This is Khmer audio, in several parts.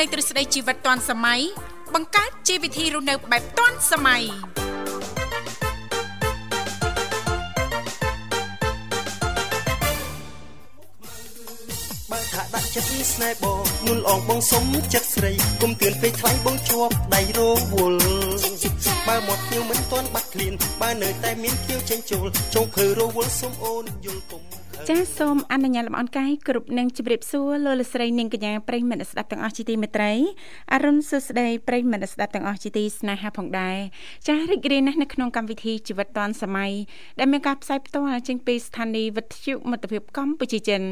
លេងទ្រឹស្ដីជីវិតឌွန်សម័យបង្កើតជីវវិធីរស់នៅបែបឌွန်សម័យបើថាដាក់ចិត្តស្នេហ៍បងមុនអងបងសុំចិត្តស្រីគុំទឿនពេកថ្លៃបងជាប់ដៃរវល់បើមកភ្នៀវមិនទាន់បាត់ឃ្លានបើនៅតែមានភ្នៀវចេញចូលចុងភើរវល់សុំអូនយល់គុំ ចាសសូមអនុញ្ញាតលំអរកាយគ្រប់នឹងជម្រាបសួរលោកលស្រីនាងកញ្ញាប្រិយមិត្តស្ដាប់ទាំងអស់ជាទីមេត្រីអរុនសុស្ដីប្រិយមិត្តស្ដាប់ទាំងអស់ជាទីស្នេហាផងដែរចាសរីករាយណាស់នៅក្នុងកម្មវិធីជីវិតឌွန်សម័យដែលមានការផ្សាយផ្ទាល់ចេញពីស្ថានីយ៍វិទ្យុមិត្តភាពកម្ពុជាចិន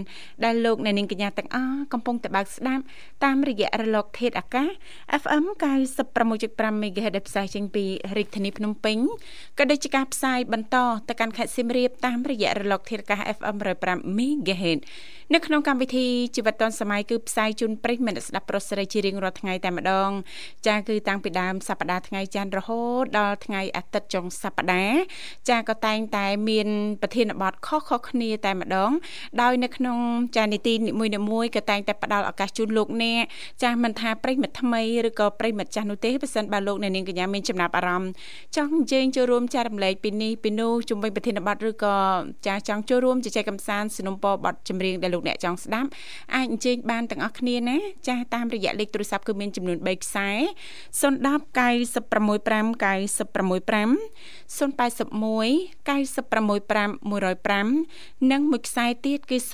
ដែលលោកអ្នកនាងកញ្ញាទាំងអស់កំពុងតែបើកស្ដាប់តាមរយៈរលក ធាតុអាកាស FM 96.5 MHz ដែលផ្សាយចេញពីរាជធានីភ្នំពេញក៏ដូចជាការផ្សាយបន្តទៅកាន់ខេត្តសៀមរាបតាមរយៈរលកធាតុអាកាស FM 105 MHz នៅក្នុងកម្មវិធីជីវិតឌុនសម័យគឺផ្សាយជូនប្រិយមិត្តស្ដាប់ប្រុសស្រីជារៀងរាល់ថ្ងៃតែម្ដង ចាគឺតាំងពីដើមសប្ដាហ៍ថ្ងៃច័ន្ទរហូតដល់ថ្ងៃអាទិត្យចុងសប្ដាហ៍ចាក៏តែងតែមានប្រធានបទខុសៗគ្នាតែម្ដង ដោយនៅក្នុងចានីតិនីមួយៗក៏តែងតែផ្ដល់ឱកាសជូនលោកអ្នកចាមិនថាប្រិយមិត្តថ្មីឬក៏ប្រិយមិត្តចាស់នោះទេបើសិនបើលោកអ្នកនាងកញ្ញាមានចំណាប់អារម្មណ៍ចង់អញ្ជើញចូលរួមចែករំលែកពីនេះពីនោះជុំវិញប្រធានបទឬក៏ចាចង់ចូលរួមជជែកកម្សាន្តสนុំពរបទចម្រៀងដែលលោកអ្នកចង់ស្ដាប់អាចអញ្ជើញបានទាំងអស់គ្នាណាចាស់តាមរយៈលេខទូរស័ព្ទគឺមានចំនួន3ខ្សែ010 965 965 081 965 105និងមួយខ្សែទៀតគឺ097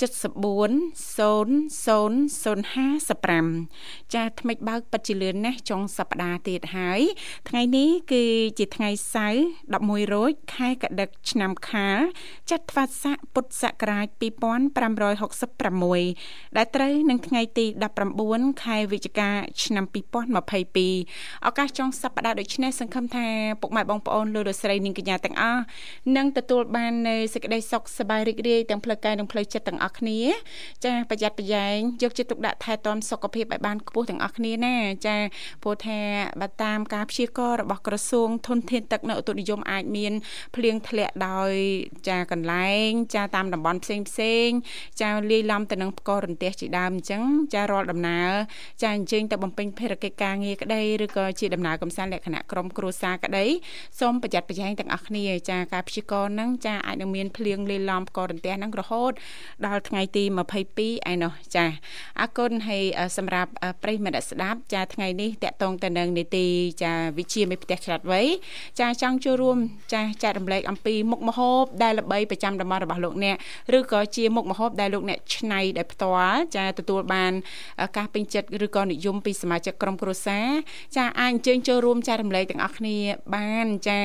740055ចាថ្មិចបើកពិតជាលឿនណាស់ចុងសប្តាហ៍ទៀតហើយថ្ងៃនេះគឺជាថ្ងៃសៅរ៍11រោចខែកដិកឆ្នាំខាលចត្វាស័កពុទ្ធសករាជ2566ដែលត្រូវនឹងថ្ងៃទី19ខែវិច្ឆិកាឆ្នាំ2022ឱកាសចុងសប្តាហ៍ដូចនេះសង្ឃឹមថាពុកម៉ែបងប្អូនលោកលោកស្រីនាងកញ្ញាទាំងអស់នឹងទទួលបាននូវសេចក្តីសុខសប្បាយរីករាយទាំងផ្លូវកាយនិងផ្លូវចិត្តទាំងអស់គ្នា ចាប្រយ័ត្នប្រយែងយកចិត្តទុកដាក់ថែទាំសុខភាពឲ្យបានខ្ពស់ទាំងអស់គ្នាណាចាព្រោះថាបើតាមការព្យាករណ៍របស់ក្រសួងធនធានទឹកនៅឧតុនិយមអាចមានភ្លៀងធ្លាក់ដោយចាកន្លែង ចាតាមតំបន់ផ្សេងផ្សេងចាលាយឡំទៅនឹងផ្គររន្ទះជាដើមអញ្ចឹងចារាល់ដំណើរចាអញ្ជើញទៅបំពេញភារកិច្ចការងារក្តីឬក៏ជាដំណើរកំសាន្តលក្ខណៈក្រុមគ្រួសារក្តីសូមប្រយ័ត្នប្រយែងទាំងអស់គ្នា ចាការព្យាករណ៍ហ្នឹងចាអាចនឹងមានភ្លៀងលាយឡំផ្គររន្ទះហ្នឹងរហូតដល់ថ្ងៃទី22ឯណោះចាអរគុណហើយសម្រាប់ប្រិយមិត្តស្ដាប់ចាថ្ងៃនេះតកតងទៅនឹងនីតិចាវិជាមេផ្ទះឆ្លាតវៃចាចង់ចូលរួមចាចែករំលែកអំពីមុខម្ហូបដែលល្បីប្រចាំតំបន់របស់លោកអ្នកឬក៏ជាមុខម្ហូបដែលលោកអ្នកច្នៃដោយផ្ទាល់ចាទទួលបានការពេញចិត្តឬក៏និយមពីសមាជិកក្រុមគ្រួសារចាអាចអញ្ជើញចូលរួមចែករំលែកទាំងអស់គ្នាបានចា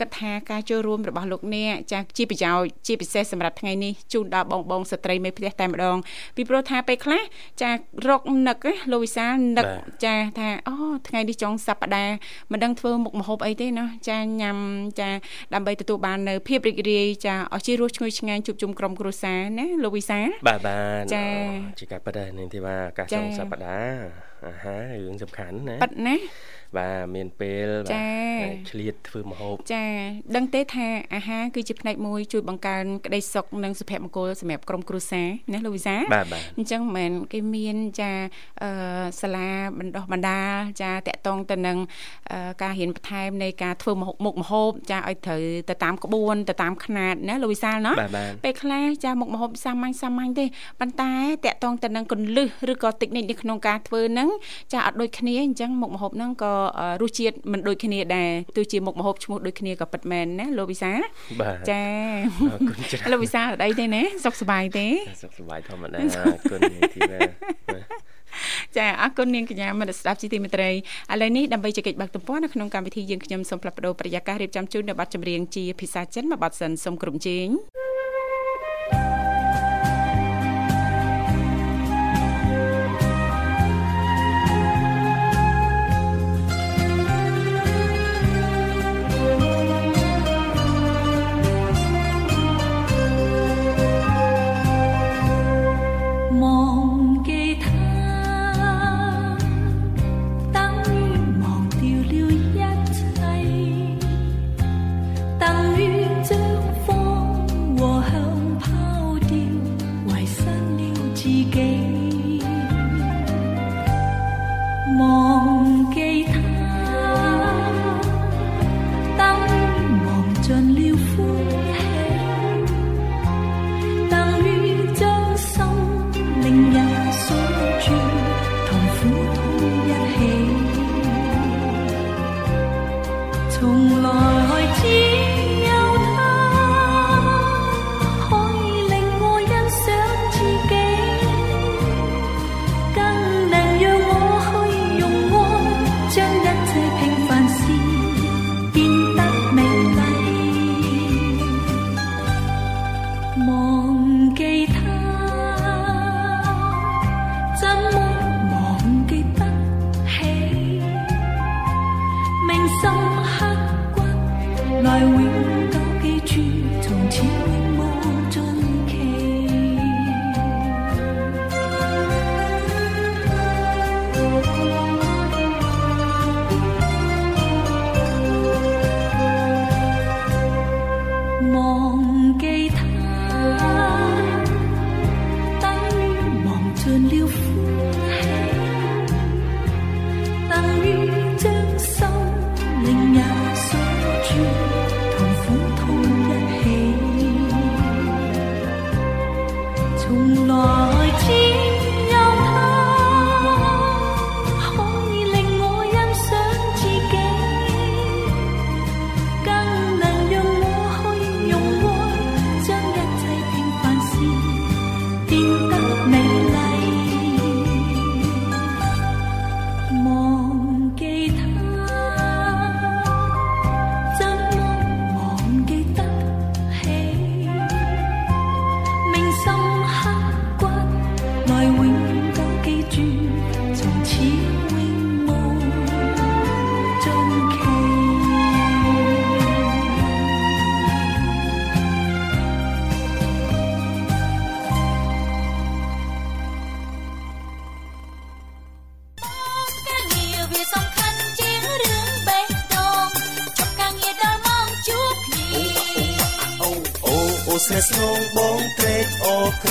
គិតថាការចូលរួមរបស់លោកអ្នកចាជាប្រយោជន៍ជាពិសេសសម្រាប់ថ្ងៃនេះជូនដល់បងបងស្ត្រីមេផ្ទះតែម្ដង ពីព្រោះថាពេលខ្លះចារកនឹកលោកវិសាលនឹកចាថាអូថ្ងៃនេះចុងសប្តាហ៍មិនដឹងធ្វើមុខម្ហូបអីទេណាចាញ៉ាំចាដើម្បីទទួលបាននៅភាពរីករាយចាអស់ជារសឈ្ងុយឆ្ងាញ់ជួបជុំក្រុមគ្រួសារណាលោកវិសាលបាទបាទចាជាការប៉ັດដែរនាងធីវ៉ាអាកាសចុងសប្តាហ៍អាហាររឿងសំខាន់ណាប៉ັດណា បាទមានពេលបាទឆ្លៀតធ្វើម្ហូបចាដឹងទេថាអាហារគឺជាផ្នែកមួយជួយបង្កើនក្តីសុខនិងសុភមង្គលសម្រាប់ក្រុមគ្រួសារណាលោកវិសាអញ្ចឹងមិនមែនគេមានចាអឺសាលាបណ្ដោះបណ្ដាលចាតកតងទៅនឹងការរៀនបន្ថែមនៃការធ្វើមុខម្ហូបចាឲ្យត្រូវទៅតាមក្បួនទៅតាមຂ្នាតណាលោកវិសាលណាពេលខ្លះចាមុខម្ហូបសាមញ្ញសាមញ្ញទេប៉ុន្តែតកតងទៅនឹងកុនលឹះឬក៏តិចនិចនៅក្នុងការធ្វើហ្នឹងចាអត់ដូចគ្នាអញ្ចឹងមុខម្ហូបហ្នឹងក៏រសជាតិមិនដូចគ្នាដែរទោះជាមុខម្ហូបឈ្មោះដូចគ្នាក៏ពិតមែនណាលោកវិសាចាអរគុណច្រើនលោកវិសាអីទេណាសុខសប្បាយទេសុខសប្បាយធម្មតាអរគុណទីណាចាអរគុណនាងកញ្ញាមនស្ដាប់ជីទីមេត្រីឥឡូវនេះដើម្បីជែកបាក់ទំព័រនៅក្នុងកម្មវិធីយើងខ្ញុំសូមផ្លាប់បដោប្រយាកររៀបចំជូននៅប័ណ្ណចម្រៀងជាភាសាចិនមួយប័ណ្ណសិនសូមក្រុមជេង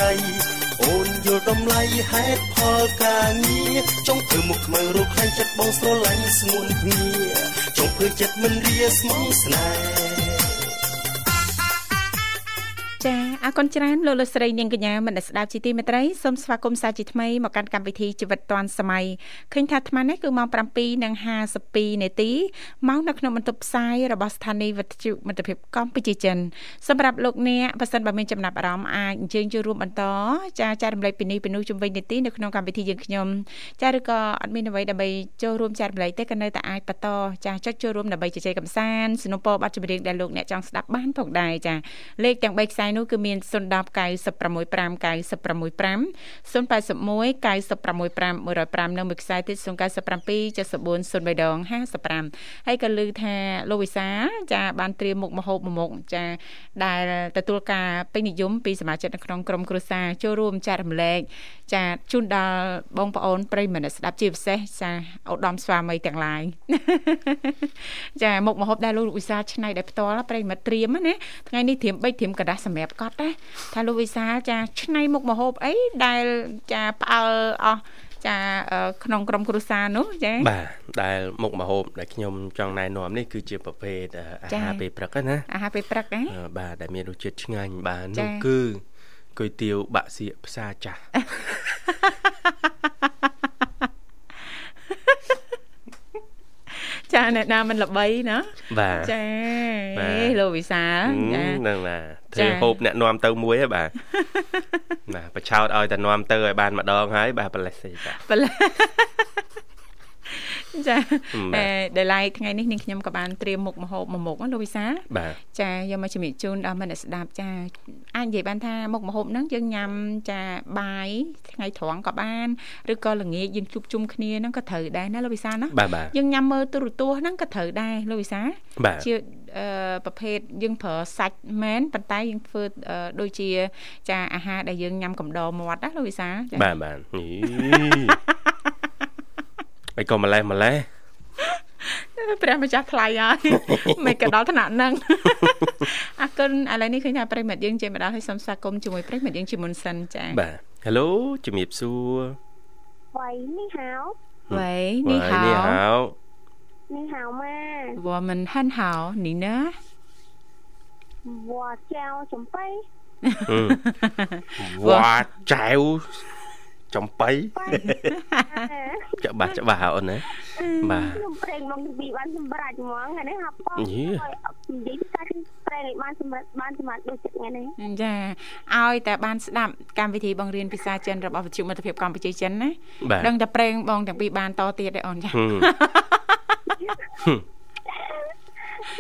អរក្រៃអូនយល់តម្លៃហេតុផលការងារចង់ធ្វើមុខខ្មៅរកខ្លាញ់ចិត្តបងស្រឡាញ់ស្ងួនគ្នាចង់ធ្វើចិត្តមិនរាស្មងស្នេហ៍ចា អរគុណច្រើនលោកលោកស្រីនាងកញ្ញាមនស្ដាប់ជីទីមេត្រីសូមស្វាគមន៍សាជាថ្មីមកកាន់កម្មវិធីជីវិតឌွန်សម័យឃើញថាអាត្មានេះគឺម៉ោង7:52នាទីមកនៅក្នុងបន្ទប់ផ្សាយរបស់ស្ថានីយ៍វិទ្យុមិត្តភាពកម្ពុជាចិនសម្រាប់លោកអ្នកប៉ះសិនបើមានចំណាប់អារម្មណ៍អាចអញ្ជើញចូលរួមបន្តចាចែករំលែកពីនេះពីនោះជំវិញនាទីនៅក្នុងកម្មវិធីយើងខ្ញុំចាឬក៏អត់មានអ្វីដើម្បីចូលរួមចែករំលែកទេក៏នៅតែអាចបន្តចាចុចចូលរួមដើម្បីជជែកកម្សាន្តสนុំពរប័ណ្ណចម្រៀងដែលលោកអ្នកចង់ស្ដាប់បានផងដែរចាលេខទាំង3ខ្សែនោះគឺមាន នមាន010 965 965 081 965និងមួយខ្សែទៀត097 7403ដង55ហើយក៏លើថាលោកវិសាចាបានត្រៀមមុខមហូបមួយមុខចាដែលទទួលការពេញនិយមពីសមាជិកនៅក្នុងក្រុមគ្រួសារចូលរួមចែករំលែកចាជូនដល់បងប្អូនប្រិយមិត្តស្ដាប់ជាពិសេសចាឧត្តមស្វាមីទាំងឡាយចាមុខមហូបដែលលោកវិសាឆ្នៃដែលផ្ទាល់ប្រិយមិត្តត្រៀមណាថ្ងៃនេះត្រៀមបិចត្រៀមកដាស់សម្រាប់កត់ណាថាលោកវិសាលចាឆ្នៃមុខម្ហូបអីដែលចាផ្អើលអស់ចាក្នុងក្រុមគ្រួសារនោះចាបាទដែលមុខម្ហូបដែលខ្ញុំចង់ណែនាំនេះគឺជាប្រភេទអាហារពេលព្រឹកណាអាហារពេលព្រឹកណាបាទដែលមានរសជាតិឆ្ងាញ់បាទនោះគឺគុយទាវបាក់សៀកផ្សារចាស់ ចាអ្នកណាមិនល្បីណាបាទចាលោកវិសាលចាហ្នឹងណាធ្វើហូបអ្នកនាំទៅមួយហ៎បាទណាបឆោតឲ្យតែនាំទៅឲ្យបានម្ដងហើយបាទប្រលេះសេបាទប្រលេះ ចាអឺដែលឡៃថ្ងៃនេះនាងខ្ញុំក៏បានត្រៀមមុខម្ហូបមួយមុខលោកវិសាចាយកមកជំរាបជូនដល់មិត្តស្ដាប់ចាអាចនិយាយបានថាមុខម្ហូបហ្នឹងយើងញ៉ាំចាបាយថ្ងៃត្រង់ក៏បានឬក៏ល្ងាចយើងជួបជុំគ្នាហ្នឹងក៏ត្រូវដែរណាលោកវិសាណាយើងញ៉ាំមើលទូរទស្សន៍ហ្នឹងក៏ត្រូវដែរលោកវិសាជាប្រភេទយើងប្រើសាច់មែនប៉ុន្តែយើងធ្វើដូចជា ចាអាហារដែលយើងញ៉ាំកំដរមាត់ណាលោកវិសាបាទបាទ មិនក៏ម្លេះម្លេះព្រះម្ចាស់ថ្លៃហើយមិនក៏ដល់ឋានៈហ្នឹងអរគុណឥឡូវនេះឃើញថាប្រិមិត្តយើងជាម្ដងហើយសូមស្វាគមន៍ជាមួយប្រិមិត្តយើងជាមុនសិនចា៎បាទ Hello ជំរាបសួរវ៉ៃនេះហៅវ៉ៃនេះហៅនេះហៅនេះហៅម៉ាវ៉ាមិនហាន់ហៅនេះណាវ៉ាចៅសំបៃវ៉ាចៅ បៃច្បាស់ច្បាស់អូនណាបាទខ្ញុំប្រេងមកពីបានសម្រាប់ហ្មងថ្ងៃនេះហាប់បងនិយាយថាប្រេងឲ្យបានសម្រាប់បានសម្រាប់ដូចចិត្តថ្ងៃនេះចាឲ្យតែបានស្ដាប់កម្មវិធីបងរៀនភាសាចិនរបស់វិទ្យុមិត្តភាពកម្ពុជាចិនណាដឹងតែប្រេងបងទាំងពីរបានតទៀតទេអូនចាខ្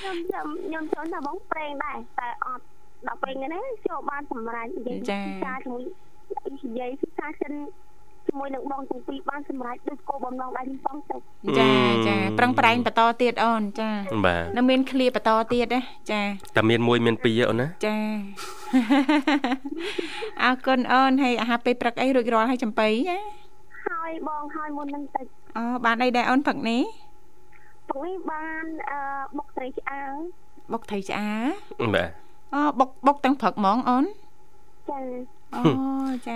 ញុំខ្ញុំខ្ញុំចង់ថាបងប្រេងដែរតែអត់ដល់ពេលនេះចូលបានសម្រាប់និយាយភាសាជាមួយ និយាយភាសាចិនជាមួយនឹងបងទាំងពីរបានសម្រេចដូចគោលបំណងដែលខ្ញុំបងទៅចាចាប្រឹងប្រែងបន្តទៀតអូនចាបាទនៅមានឃ្លាបន្តទៀតណាចាតែមានមួយមានពីរអូនណាចាអរគុណអូនហើយអាហារពេលព្រឹកអីរួចរាល់ហើយចំបៃណាហើយបងហើយមុននឹងទៅអូបានអីដែរអូនព្រឹកនេះព្រឹកនេះបានអឺបុកត្រីឆ្អើរបុកត្រីឆ្អើរបាទអូបុកបុកទាំងព្រឹកហ្មងអូនចា អូចា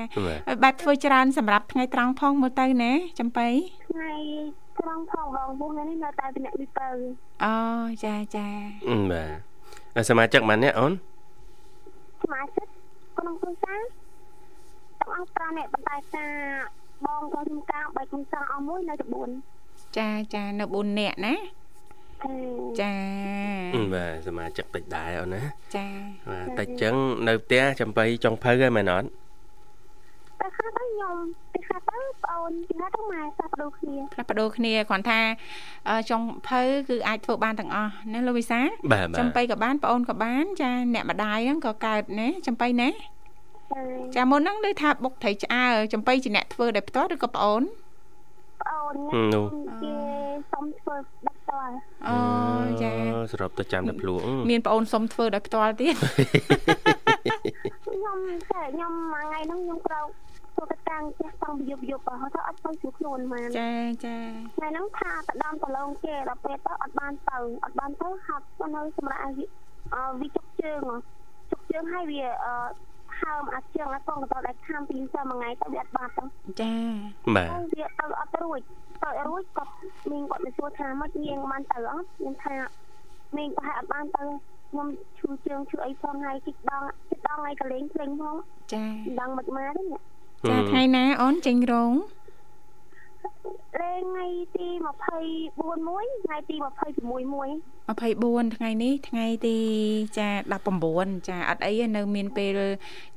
បែបធ្វើច្រើនសម្រាប់ថ្ងៃត្រង់ផងមើលទៅណាចំបៃថ្ងៃត្រង់ផងបងពុះនេះនៅតែពីអ្នកពីពៅអូចាចាបាទសមាជិកម៉ានអ្នកអូនសមាជិកក្នុងគ្រួសារទាំងអស់5នាក់ប៉ុន្តែការបងក៏ខ្ញុំការបែកខ្ញុំសងអស់មួយនៅទី4ចាចានៅ4នាក់ណា ចាបាទសមាជិកតិចដែរអូនណាចាបាទតិចចឹងនៅផ្ទះចំបៃចុងភៅហ្នឹងមែនអត់តែខាទៅខ្ញុំទៅខាទៅបងអូនពីណាទៅម៉ែផ្លាស់ប្ដូរគ្នាផ្លាស់ប្ដូរគ្នាគ្រាន់ថាចុងភៅគឺអាចធ្វើបានទាំងអស់ណាលោកវិសាចំបៃក៏បានបងអូនក៏បាន ចាអ្នកម្ដាយហ្នឹងក៏កើតណាចំបៃណាចាមុនហ្នឹងលើថាបុកត្រីឆ្អើចំបៃជាអ្នកធ្វើដោយផ្ទាល់ឬក៏បងអូនប្អូនគេសុំធ្វើដឹក ផ្ទាល់អូចាសរុបទៅចាំតែភ្លួងមានប្អូនសុំធ្វើដោយផ្ទាល់ទៀតខ្ញុំតែខ្ញុំមួយថ្ងៃហ្នឹងខ្ញុំក្រោកធ្វើទៅតាំងផ្ទះតាំងយប់យប់ហត់ទៅអត់ទៅជួយខ្លួនហ្មងចាចាថ្ងៃហ្នឹងថាទៅដើមប្រឡងគេដល់ពេលទៅអត់បានទៅអត់បានទៅហាត់នៅសម្រាប់អវិជុកជើងជុកជើងឲ្យវា ហើមអាជើងអាកងទៅដល់ខាំពីសិលមួយថ្ងៃទៅវាអត់បាត់ទៅចាបាទវាទៅអត់រួចទៅរួចគាត់មីងគាត់ទៅសួរថាមកញៀងបានទៅអត់ខ្ញុំថាមីងប្រហែលអត់បានទៅខ្ញុំឈឺជើងឈឺអីផងហើយគិតដងគិតដងហើយកលេងភ្លេងផងចាដឹងមិនមកទេចាថ្ងៃណាអូនចេញរោង លេងថ្ងៃទី24មួយថ្ងៃទី26មួយ24ថ្ងៃនេះថ្ងៃទីចា19ចាអត់អីនៅមានពេល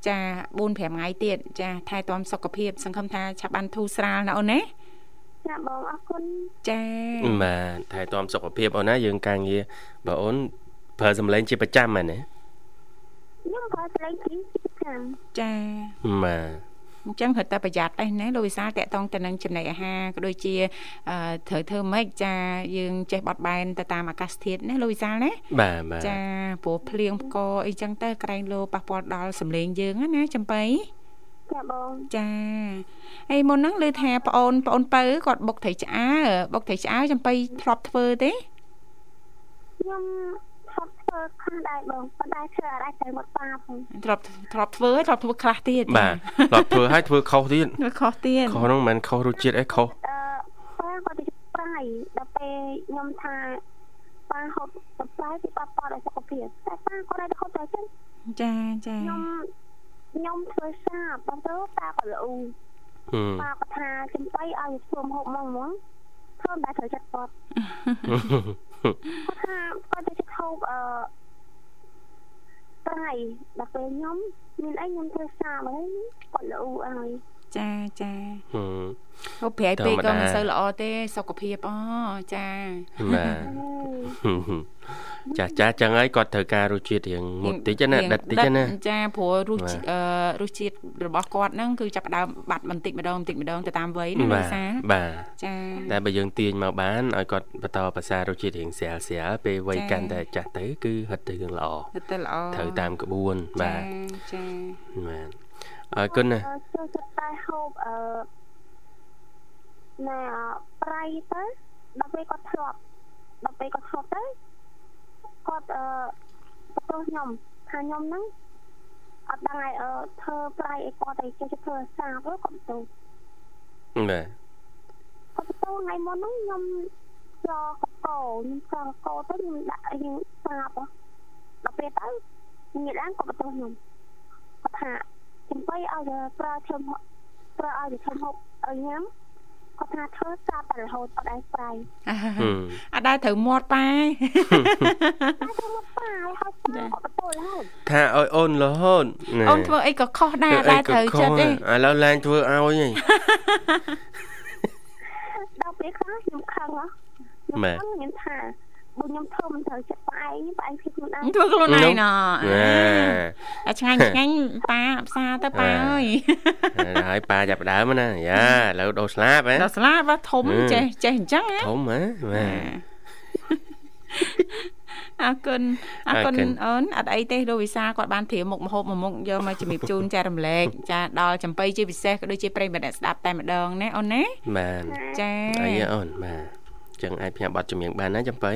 ចា4 5ថ្ងៃទៀតចាថែទាំសុខភាព សង្ឃឹមថាឆាប់បានធូរស្រាលណាអូនណាចាបងអរគុណចាបាទថែទាំសុខភាពអូនណាយើងការងារបើអូនប្រើសម្លេងជាប្រចាំមែនទេខ្ញុំប្រើសម្លេងជាប្រចាំចាបាទ អញ្ចឹងរត់តែប្រយ័ត្នដែរណាលោកវិសាលតកតងទៅនឹងចំណីអាហារក៏ដូចជាត្រូវធ្វើម៉េចចាយើងចេះបត់បែនទៅតាមអាកាសធាតុណាលោកវិសាលណាបាទបាទចាព្រោះភ្លៀងផ្គរអីចឹងទៅក្រែងលោប៉ះពាល់ដល់សម្លេងយើងណាចំបៃចាបងចាហើយមុនហ្នឹងលើថាប្អូនប្អូនបើគាត់បុកត្រីឆ្អើបុកត្រីឆ្អើចំបៃធ្លាប់ធ្វើទេខ្ញុំ ធ្លាប់ធ្វើខ្លះដែរបងប៉ុន្តែធ្វើអត់អាចទៅមកប៉ាផងធ្លាប់ធ្លាប់ធ្វើធ្លាប់ធ្វើខ្លះទៀតបាទធ្លាប់ធ្វើហើយធ្វើខុសទៀតធ្វើខុសទៀតខុសហ្នឹងមិនមែនខុសរសជាតិអីខុសអឺប៉ាគាត់ទៅប្រៃដល់ពេលខ្ញុំថាប៉ាហូបទៅប្រៃពីប៉ាប៉ដល់សុខភាពតែប៉ាគាត់ឲ្យហូបតែចឹងចាចាខ្ញុំខ្ញុំធ្វើសាបបងទៅប៉ាក៏ល្អប៉ាគាត់ថាចំបៃឲ្យធ្វើហូបមកហ្មងធ្វើតែត្រូវចិត្តគាត់ គាត់ថាគាត់ទៅហូបអឺប្រៃដល់ពេលខ្ញុំមានអីខ្ញុំធ្វើសាបហើយគាត់ល្អហើយ ចាចាហូបប្រៃពេកក៏មិនសូវល្អទេ សុខភាពអូចាបាទចាស់ចាស់ចឹងហើយគាត់ត្រូវការរសជាតិរៀងមុតតិចណាដិតតិចណាចាព្រោះរសរសជាតិរបស់គាត់ហ្នឹងគឺចាប់ដើមបាត់បន្តិចម្ដងបន្តិចម្ដងទៅតាមវ័យណាលោកសាបាទចាតែបើយើងទាញមកបានឲ្យគាត់បន្តភាសារសជាតិរៀងស្រាលស្រាលពេលវ័យកាន់តែចាស់ទៅគឺហិតទៅរឿងល្អហិតទៅល្អត្រូវតាមក្បួនបាទចាបាទ អរគុណណាចូលចិត្តតែហូបអឺណែប្រៃទៅដល់ពេលគាត់ធ្លាប់ដល់ពេលគាត់ធ្លាប់ទៅគាត់អឺបន្ទោសខ្ញុំថាខ្ញុំហ្នឹងអត់ដឹងឲ្យអឺធ្វើប្រៃអីគាត់ឲ្យចេះធ្វើសាបគាត់បន្ទោសបាទគាត់បន្ទោសថ្ងៃមុនហ្នឹងខ្ញុំចកកខ្ញុំចកកទៅខ្ញុំដាក់យើងសាបដល់ពេលទៅងាកឡើងគាត់បន្ទោសខ្ញុំគាត់ថា ចំបៃឲ្យប្រើធ្វើប្រើឲ្យធ្វើហូបឲ្យញ៉ាំគាត់ថាធ្វើសាបតែរហូតអត់ដែរប្រៃអត់ដែរត្រូវមាត់ប៉ែថាឲ្យអូនរហូតអូនធ្វើអីក៏ខុសដែរដែរត្រូវចិត្តទេឥឡូវឡើងធ្វើឲ្យហីដល់ពេលខ្លះខ្ញុំខឹងហ៎ខ្ញុំខឹងខ្ញុំថា បើខ្ញុំធ្វើមិនត្រូវចិត្តប្អែងប្អែងធ្វើខ្លួនឯងធ្វើខ្លួនឯងណ៎អាឆ្ងាញ់ឆ្ងាញ់ប៉ាផ្សារទៅប៉ាអើយហើយប៉ាចាប់ដើមណាយ៉ាឥឡូវដូរស្លាបហ៎ដូរស្លាបធំចេះចេះអញ្ចឹងហ៎ធំហ៎បាទអរគុណអរគុណអូនអត់អីទេលោកវិសាគាត់បានត្រៀមមុខម្ហូបមួយមុខយកមកជំរាបជូនចារំលែកចាដល់ចំបៃជាពិសេសក៏ដូចជាប្រិយមិត្តអ្នកស្ដាប់តែម្ដងណាអូនណាបាទចាអីអូនបាទចឹងអាចផ្ញើប័ណ្ណចម្រៀងបានណាចំបៃ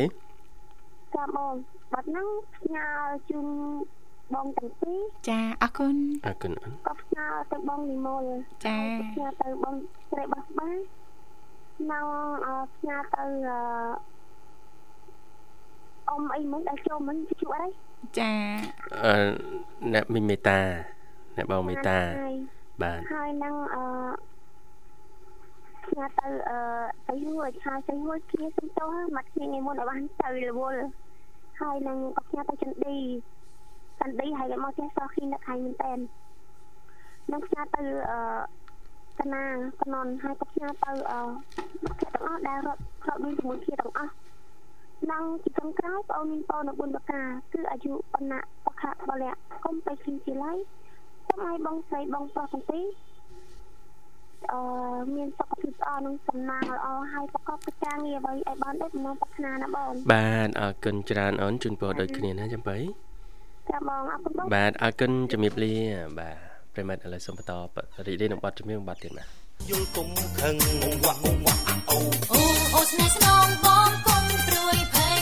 ចាបងបាត់ហ្នឹងផ្ញើជូនបងទាំងពីរចាអរគុណអរគុណក៏ផ្ញើទៅបងនិមលចាផ្ញើទៅបងស្រីបោះបានៅផ្ញើទៅអ៊ំអីមិនដែលចូលមិនជួអីចាអឺអ្នកមីមេតាអ្នកបងមេតាបាទហើយនឹងអឺ ផ្ញើទៅអឺទៅរួចហើយទៅរួចគ្នាសុំទោសមកគ្នាថ្ងៃមុនឲ្យបានទៅរវល់ហើយនឹងក៏ផ្ញើទៅចិនឌីចិនឌីហើយមកចេះសោះគ្នានៅខៃមែនតែននឹងផ្ញើទៅអឺកណាកណនហើយក៏ផ្ញើទៅអឺអ្នកទាំងអស់ដែលរត់រត់មានជាមួយគ្នាទាំងអស់និងជាចុងក្រោយបងអូនមានបងនៅបុណ្យបកាគឺអាយុបណ្ណៈបខៈបលៈកុំទៅគ្រីជាឡៃសូមឲ្យបងស្រីបងប្រុសទាំងពីរអឺ មានសុខភាពល្អនិងសំណាងល្អហើយប្រកបកិច្ចការងារអ្វីឲ្យបានដូចបំណងប្រាថ្នាណាបងបាទអរគុណច្រើនអូនជូនពរដូចគ្នាណាចំបៃចាបងអរគុណបងបាទអរគុណជំរាបលាបាទប្រិមត្តឥឡូវសូមបន្តរីករាយនឹងបទជំនឿបទទៀតបាទយល់គុំខឹងវាក់វាក់អូអូអូស្នេហ៍ស្នងបងគុំព្រួយភ័យ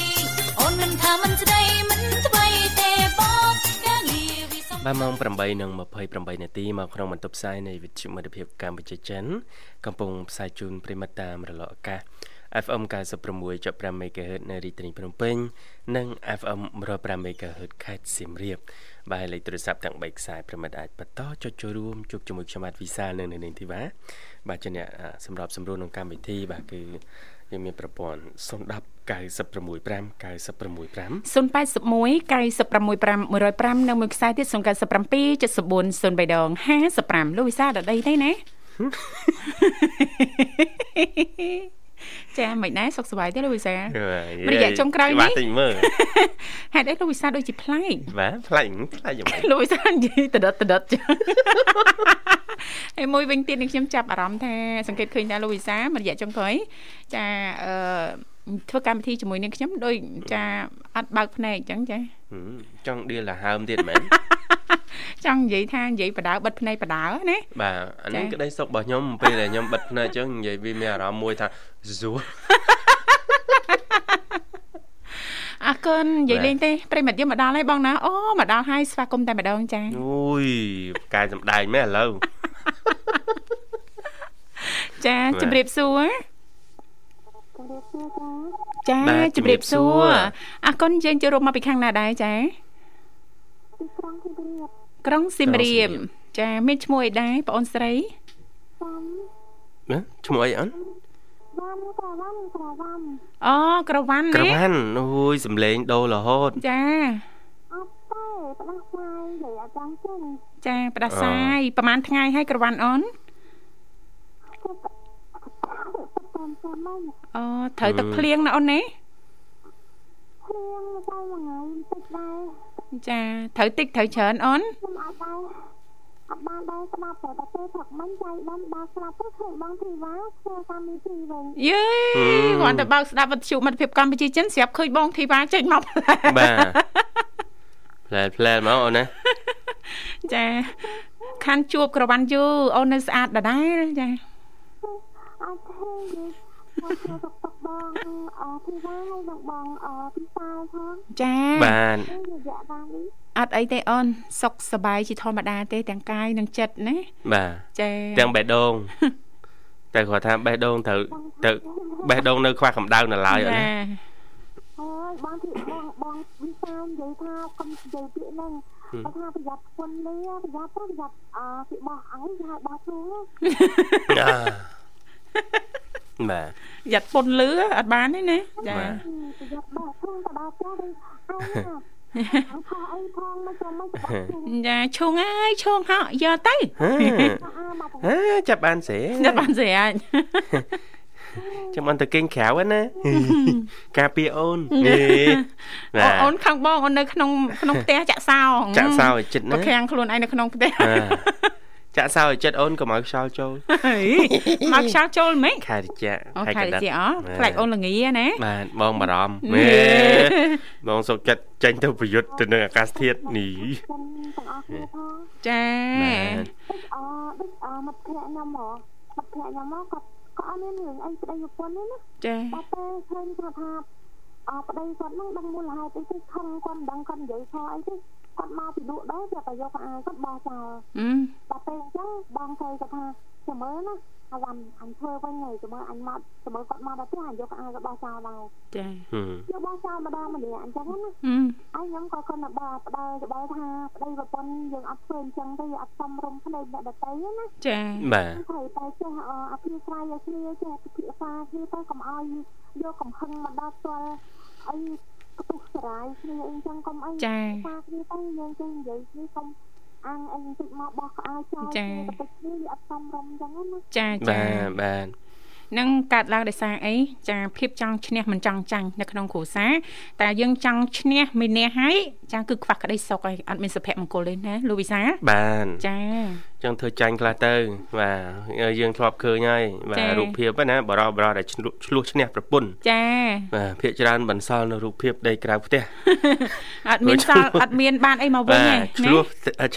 អូនមិនថាមិនស្ដីមិនថ្មីទេបងកាងារវិសំ បាទម៉ោង8:28នាទីមកក្នុងបន្ទប់ផ្សាយនៃវិទ្យុមិត្តភាពកម្ពុជាចិន កំពុងផ្សាយជូនប្រិមិត្តតាមរលកអាកាស FM 96.5 MHz នៅរាជធានីភ្នំពេញ និង FM 105 MHz ខេត្តសៀមរាបបាទលេខទូរស័ព្ទទាំង3ខ្សែប្រិមិត្តអាចបន្តចុចចូលរួមជួបជាមួយខ្ញុំបាទវិសាលនៅនៅនាងធីវ៉ាបាទជាអ្នកសម្របសម្រួលក្នុងកម្មវិធីបាទគឺយើងមានប្រព័ន្ធ010 965 965 081 965 105នៅមួយខ្សែទៀត097 74 03ដង55លោកវិសាលដល់ដីទេណាចាមិនដែរសុខសប្បាយទេលោកវិសារយៈចុងក្រោយនេះតិចមើលហេតុអីលោកវិសាដូចជាប្លែកបាទប្លែកប្លែកយ៉ាងម៉េចលោកវិសានិយាយតដិតតដិតចឹងហើយមួយវិញទៀតនឹងខ្ញុំចាប់អារម្មណ៍ថាសង្កេតឃើញថាលោកវិសារយៈចុងក្រោយចាអឺ ធ្វើកម្មវិធីជាមួយនឹងខ្ញុំដូចចាអត់បើកភ្នែកអញ្ចឹងចាចង់ដៀលដង្ហើមទៀតមែនចង់និយាយថានិយាយបដៅបិទភ្នែកបដៅណាបាទអានេះក្តីសុខរបស់ខ្ញុំពេលដែលខ្ញុំបិទភ្នែកអញ្ចឹងនិយាយវាមានអារម្មណ៍មួយថាស្រួលអរគុណនិយាយលេងទេប្រិមិត្តយើងមកដល់ហើយបងណាអូមកដល់ហើយស្វាគមន៍តែម្ដងចាអូយកែសម្ដែងមែនឥឡូវចាជម្រាបសួរ ចាជម្រាបសួរអរគុណយើងចូលរួមមកពីខាងណាដែរចាទីក្រុងសៀមរាបក្រុងសៀមរាបចាមានឈ្មោះអីដែរបងអូនស្រីណាឈ្មោះអីអូនវ៉ាន់ក្រវ៉ាន់ក្រវ៉ាន់អូក្រវ៉ាន់ក្រវ៉ាន់អូយសំលេងដូររហូតចាអត់ទេផ្ដាសាយនិយាយអត់ចង់ចឹងចាផ្ដាសាយប្រហែលថ្ងៃហើយក្រវ៉ាន់អូន អូត្រូវទឹកភ្លៀងណាអូនណាភ្លៀងតែមួយថ្ងៃតិចដែរចាត្រូវតិចត្រូវច្រើនអូនខ្ញុំអត់ដែរអត់បានដែរស្ដាប់តែតែពេលព្រឹកមិញចៃបានបើស្ដាប់ទៅឃើញបងធីវ៉ាធ្វើកម្មវិធីវិញយេគាត់ទៅបើកស្ដាប់វិទ្យុមិត្តភាពកម្ពុជាចិនស្រាប់ឃើញបងធីវ៉ាចេញមកបាទផ្លែផ្លែមកអូនណាចាខាន់ជួបក្រវ៉ាន់យូអូននៅស្អាតដដែលចាអត់ទេ មកចូលសុកទុកបងអឺធីវ៉ាហើយនឹងបងអឺពីសាយផងចាបានរយៈកាលនេះអត់អីទេអូនសុខសប្បាយជាធម្មតាទេទាំងកាយនិងចិត្តណាបាទចាទាំងបេះដូងតែគាត់ថាបេះដូងត្រូវទៅបេះដូងនៅខ្វះកម្ដៅនៅឡើយអត់ណាអូយបងទីបងបងវិសានិយាយថាកុំនិយាយពាក្យហ្នឹងបើថាប្រយ័ត្នពុននេះប្រយ័ត្នប្រយ័ត្នអឺពីបោះអីគេហៅបោះខ្លួនណា បាទយ៉ាត់ពុនលឺអត់បានទេណាចាយ៉ាត់បោះផងទៅដល់ផ្ទះវិញអើខោអីផងមកចូលមកចាឈុងអើយឈុងហក់យកទៅហេចាប់បានស្រីចាប់បានស្រីអាចចាំអនទៅគេងក្រៅណាការពារអូនអូនខាងបងអូននៅក្នុងក្នុងផ្ទះចាក់សោចាក់សោឲ្យចិត្តណាខាំងខ្លួនឯងនៅក្នុងផ្ទះ ចាក់សោឲ្យចិត្តអូនកុំឲ្យខ្យល់ចូលមកខ្យល់ចូលហ្មងខែតិចខែតិចអខ្លាចអូនល្ងាណាបាទបងបារម្ភមេបងសុកចិត្តចេញទៅប្រយុទ្ធទៅនឹងអាកាសធាតុនេះចាអដូចអមិត្តភក្តិខ្ញុំហ៎មិត្តភក្តិខ្ញុំមកគាត់ក៏អត់មានរឿងអីប្តីប្រពន្ធនេះណាចាដល់ពេលឃើញថាថាអប្តីគាត់នឹងដឹងមូលហេតុអីទៅខឹងគាត់មិនដឹងគាត់និយាយថាអីទេ គាត់មកពីលក់ដែរគាត់តែយកខោអាវគាត់បោះចោលអឺដល់ពេលអញ្ចឹងបងស្រីគាត់ថាចាំមើលណាអាវ៉ាន់អញធ្វើវិញហើយចាំមើលអញមកចាំមើលគាត់មកដល់ផ្ទះអញយកខោអាវគាត់បោះចោលដែរចាហឹមយកបោះចោលម្ដងម្នាក់អញ្ចឹងណាអឺហើយខ្ញុំក៏គាត់ទៅបោះប្តើច្បល់ថាប្តីប្រពន្ធយើងអត់ធ្វើអញ្ចឹងទេយើងអត់សំរុំភ្នែកអ្នកដទៃណាចាបាទត្រូវតែចេះអអភិស្រ័យឲ្យគ្នាចេះពិភាក្សាគ្នាទៅកុំឲ្យយកកំហឹងមកដល់ផ្ទាល់អីក ទុះស្រាយគ្នាអីចឹងកុំអីចាសាគ្នាទៅយើងចេះនិយាយគ្នាកុំអាំងអីបន្តិចមកបោះក្អោយចោលចាបន្តិចគ្នាវាអត់សមរម្យចឹងណាចាចាបាទបាទ នឹងកាត់ឡើងដោយសារអីចាភាពចង់ឈ្នះមិនចង់ចាញ់នៅក្នុងគ្រួសារតែយើងចង់ឈ្នះមីនេះហើយចាគឺខ្វះក្តីសុខហើយអត់មានសុភមង្គលទេណាលោកវិសាបាទចាចឹងធ្វើចាញ់ខ្លះទៅបាទយើងធ្លាប់ឃើញហើយបាចា៎ទរូបភាពហ្នឹងណាបរោះបរោះដែលឆ្លុះឆ្លោះឈ្នះប្រពន្ធចាបាទភាកច្រើនបន្សល់នៅរូបភាពដីក្រៅផ្ទះអត់មានសល់អត់មានបានអីមកវិញបាទេទឆ្លោះ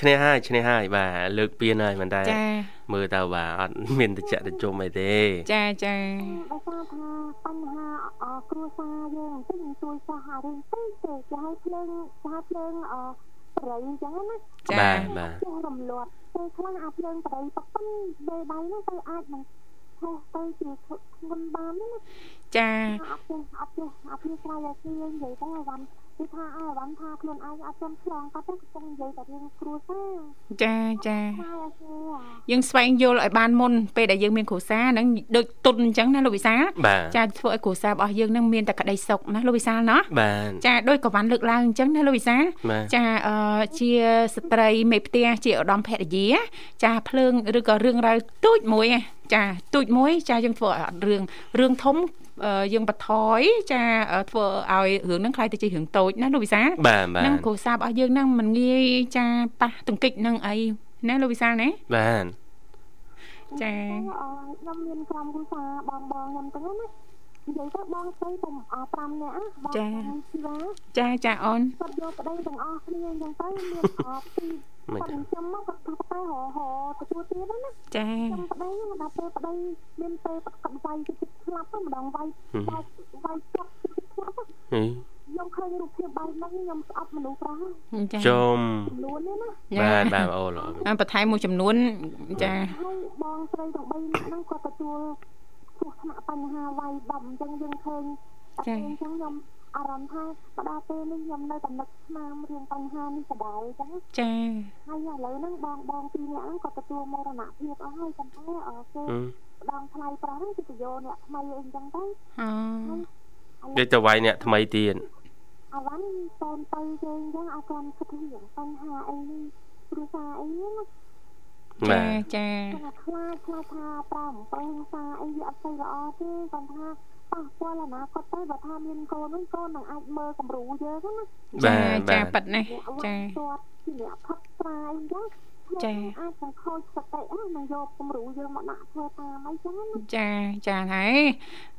ឈ្នះហើយឈ្នះហើយបាទលើកពៀនហើយមិនតែចា មើលទៅបាទអត់មានតិចតិចុំអីទេចាចាដោយសារថាបញ្ហាអគ្រួសារយើងបន្តិចជួយសោះអារឿងតិចទៅគេឲ្យភ្លើងគេឲ្យភ្លើងអប្រៃអញ្ចឹងណាចាបាទបាទចេះរំលាត់ពេលខ្លះអាភ្លើងប្រៃប៉ប៉ុនដេដៃហ្នឹងទៅអាចនឹងហោះទៅជាធ្ងន់បានណាចាអត់ចេះអត់ចេះអត់មានស្រ័យឲ្យគ្នានិយាយទៅអាវ៉ាន់ គឺថាអាវ៉ាន់ថាខ្លួនឯងអត់ទាន់ឆ្លងគាត់ទេកំពុងនិយាយតែរឿងគ្រួសារចាចាខ្លាយឲ្យគ្នាយើងស្វែងយល់ឲ្យបានមុនពេលដែលយើងមានគ្រួសារហ្នឹងដូចទុនអញ្ចឹងណាលោកវិសាលបាទចាធ្វើឲ្យគ្រួសាររបស់យើងហ្នឹងមានតែក្តីសុខណាលោកវិសាលណាបាទចាដូចក៏វ៉ាន់លើកឡើងអញ្ចឹងណាលោកវិសាលបាទចាអឺជាស្ត្រីមេផ្ទះជាឧត្តមភរិយា ចាភ្លើងឬក៏រឿងរ៉ាវទូចមួយឯងចាទូចមួយ ចាយើងធ្វើឲ្យអត់រឿងរឿងធំអឺ យើងបន្ថយចាអឺធ្វើឲ្យរឿងហ្នឹងខ្លាយទៅជារឿងតូចណាលោកវិសាលបាទបាទហ្នឹងគ្រួសាររបស់យើងហ្នឹងមិនងាយចាប៉ះទង្គិចនឹងអីណាលោកវិសាលណាបាទចាអឺខ្ញុំមានក្រុមគ្រួសារបងបងខ្ញុំទៅណា និយាយទៅបងស្រីតែអស់5នាក់បងជីវ៉ាចាចាអូនគាត់យកប្តីទាំងអស់គ្នាអញ្ចឹងទៅមានអស់ពីមិនគាត់ទេចាំមកគាត់ថាតែហោហោទទួលទៀតណាចាចាំប្តីដល់ពេលប្តីមានពេលគាត់វាយទៅចិត្តស្លាប់ទៅម្ដងវាយបោកវាយចាប់ចិត្តស្លាប់ហីខ្ញុំឃើញរូបភាពបែបហ្នឹងខ្ញុំស្អប់មនុស្សប្រាស់ចាចុំចំនួននេះណាបាទបាទអូឡអឺបន្ថែមមួយចំនួនចាហើយបងស្រីទាំង3នាក់ហ្នឹងគាត់ទទួល គ្រោះថ្នាក់បញ្ហាវាយដំអញ្ចឹងយើងឃើញតែអញ្ចឹងខ្ញុំអារម្មណ៍ថាបដាពេលនេះខ្ញុំនៅតែនឹកស្នាមរឿងបញ្ហានេះដដែលអញ្ចឹងចាហើយឥឡូវហ្នឹងបងបងពីរនាក់ហ្នឹងគាត់ទទួលមរណភាពអស់ហើយប៉ុន្តែអឺគេហឹមផ្ដងថ្លៃប្រាស់ហ្នឹងគឺទៅយកអ្នកថ្មីអីអញ្ចឹងទៅអូដូចទៅវាយអ្នកថ្មីទៀតអាវ៉ាន់តូនទៅគេអញ្ចឹងអត់ទាន់គិតរឿងបញ្ហាអីនេះគ្រួសារអីណាបា ចាទចាគាត់ខ្លាចខ្លាចថាប្រើអំពើហិង្សាអីវាអត់ទៅល្អទេគាត់ថាប៉ះពាល់អនាគតទៅបើថាមានកូនហ្នឹងកូននឹងអាចមើលគំរូយើងណាចាបាទចាបាទប៉ិតណាស់អ្នកវចាត្តគាត់ជាអ្នកផឹកស្រាយអញ្ចឹង ចាអាចនឹងខូចសតិហ្នឹងនឹងយកគំរូយើងមកដាក់ធ្វើតាមអីចឹងណាចាចាហើយ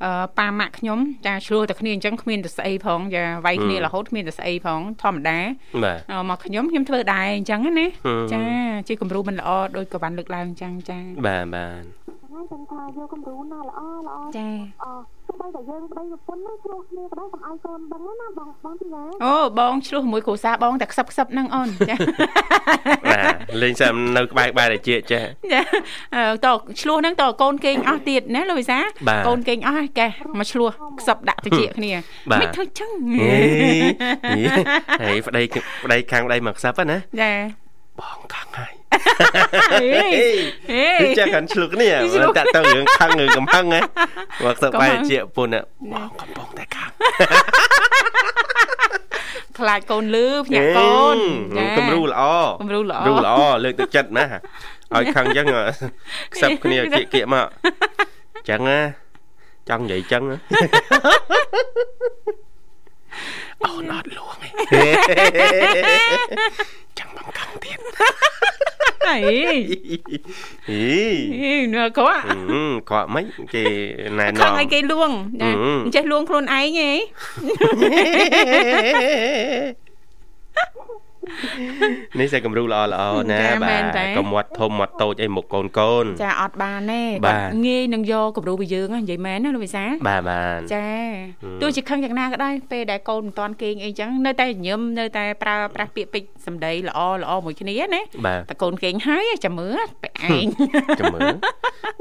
អឺប៉ាម៉ាក់ខ្ញុំចាឆ្លោះតែគ្នាអញ្ចឹងគ្មានតែស្អីផងចាវាយគ្នារហូតគ្មានតែស្អីផងធម្មតាបាទអឺមកខ្ញុំខ្ញុំធ្វើដែរអញ្ចឹងណាហឹមចាជាគំរូមិនល្អដោយក៏បានលើកឡើងអញ្ចឹងចាបាទបាទហើយចឹងថាយកគំរូណាល្អល្អចាអ ទោះបីតែយើងប្តីប្រពន្ធហ្នឹងឆ្លោះគ្នាក៏ដោយកុំឲ្យកូនដឹងណាបងបងទីណាអូបងឆ្លោះមួយគ្រួសារបងតែខ្សឹបខ្សឹបហ្នឹងអូនចាបាទលេងសើនៅក្បែរក្បែរតែជាចេះចាអឺតឆ្លោះហ្នឹងតកូនគេងអស់ទៀតណាលោកវិសាបាទកូនគេងអស់ហើយកេះមកឆ្លោះខ្សឹបដាក់តិចគ្នាបាទមិនធ្វើចឹងហេហេប្តីប្តីខាងប្តីមកខ្សឹបណាចាបងខាងហើយ ហេហេគឺចាកាន់ឆ្លុះគ្នាឆ្លុះតាក់ទៅរឿងខាងរឿងកំហឹងណាមកទៅកំបែហឹរងជាពុនណាបងកំពុងតែខាងខ្លាចកូនលឺភ្ញាក់កូនចាគំរូល្អគំរូល្អរូល្អលើកទឹកចិត្តណាឲ្យខឹងអញ្ចឹងខ្សឹបគ្នាគៀកគៀកមកអញ្ចឹងណាចង់និយាយអញ្ចឹងណា អូនអត់លួងឯងចាំបងខឹងទៀតហេហីហេនៅក្រក់ហឹមគាត់មិនគេណែខឹងនាំឲ្យគេលួងចាហឹមអញ្ចេះលួងខ្លួនឯងហ៎អ នេះតែគំរូល្អល្អណាចាមែបាទនទេកុំមាត់ធំមាត់តូចអីមុខកូនកូនចាអត់បានទេបាទគាត់ងាយនឹងយកគំរូពីយើងហ្នឹងនិយាយមែនណាលោកវិសាលបាទបាទចាទោះជាខឹងយ៉ាងណាក៏ដោយពេលដែលកូនមិនតាន់គេងអីចឹងនៅតែញញឹមនៅតែប្រើប្រាស់ពាក្យពេចន៍សម្ដីល្អល្អមួយគ្នាណាបាទតែកូនគេងហើយចាំមើលបែឯងចាំមើល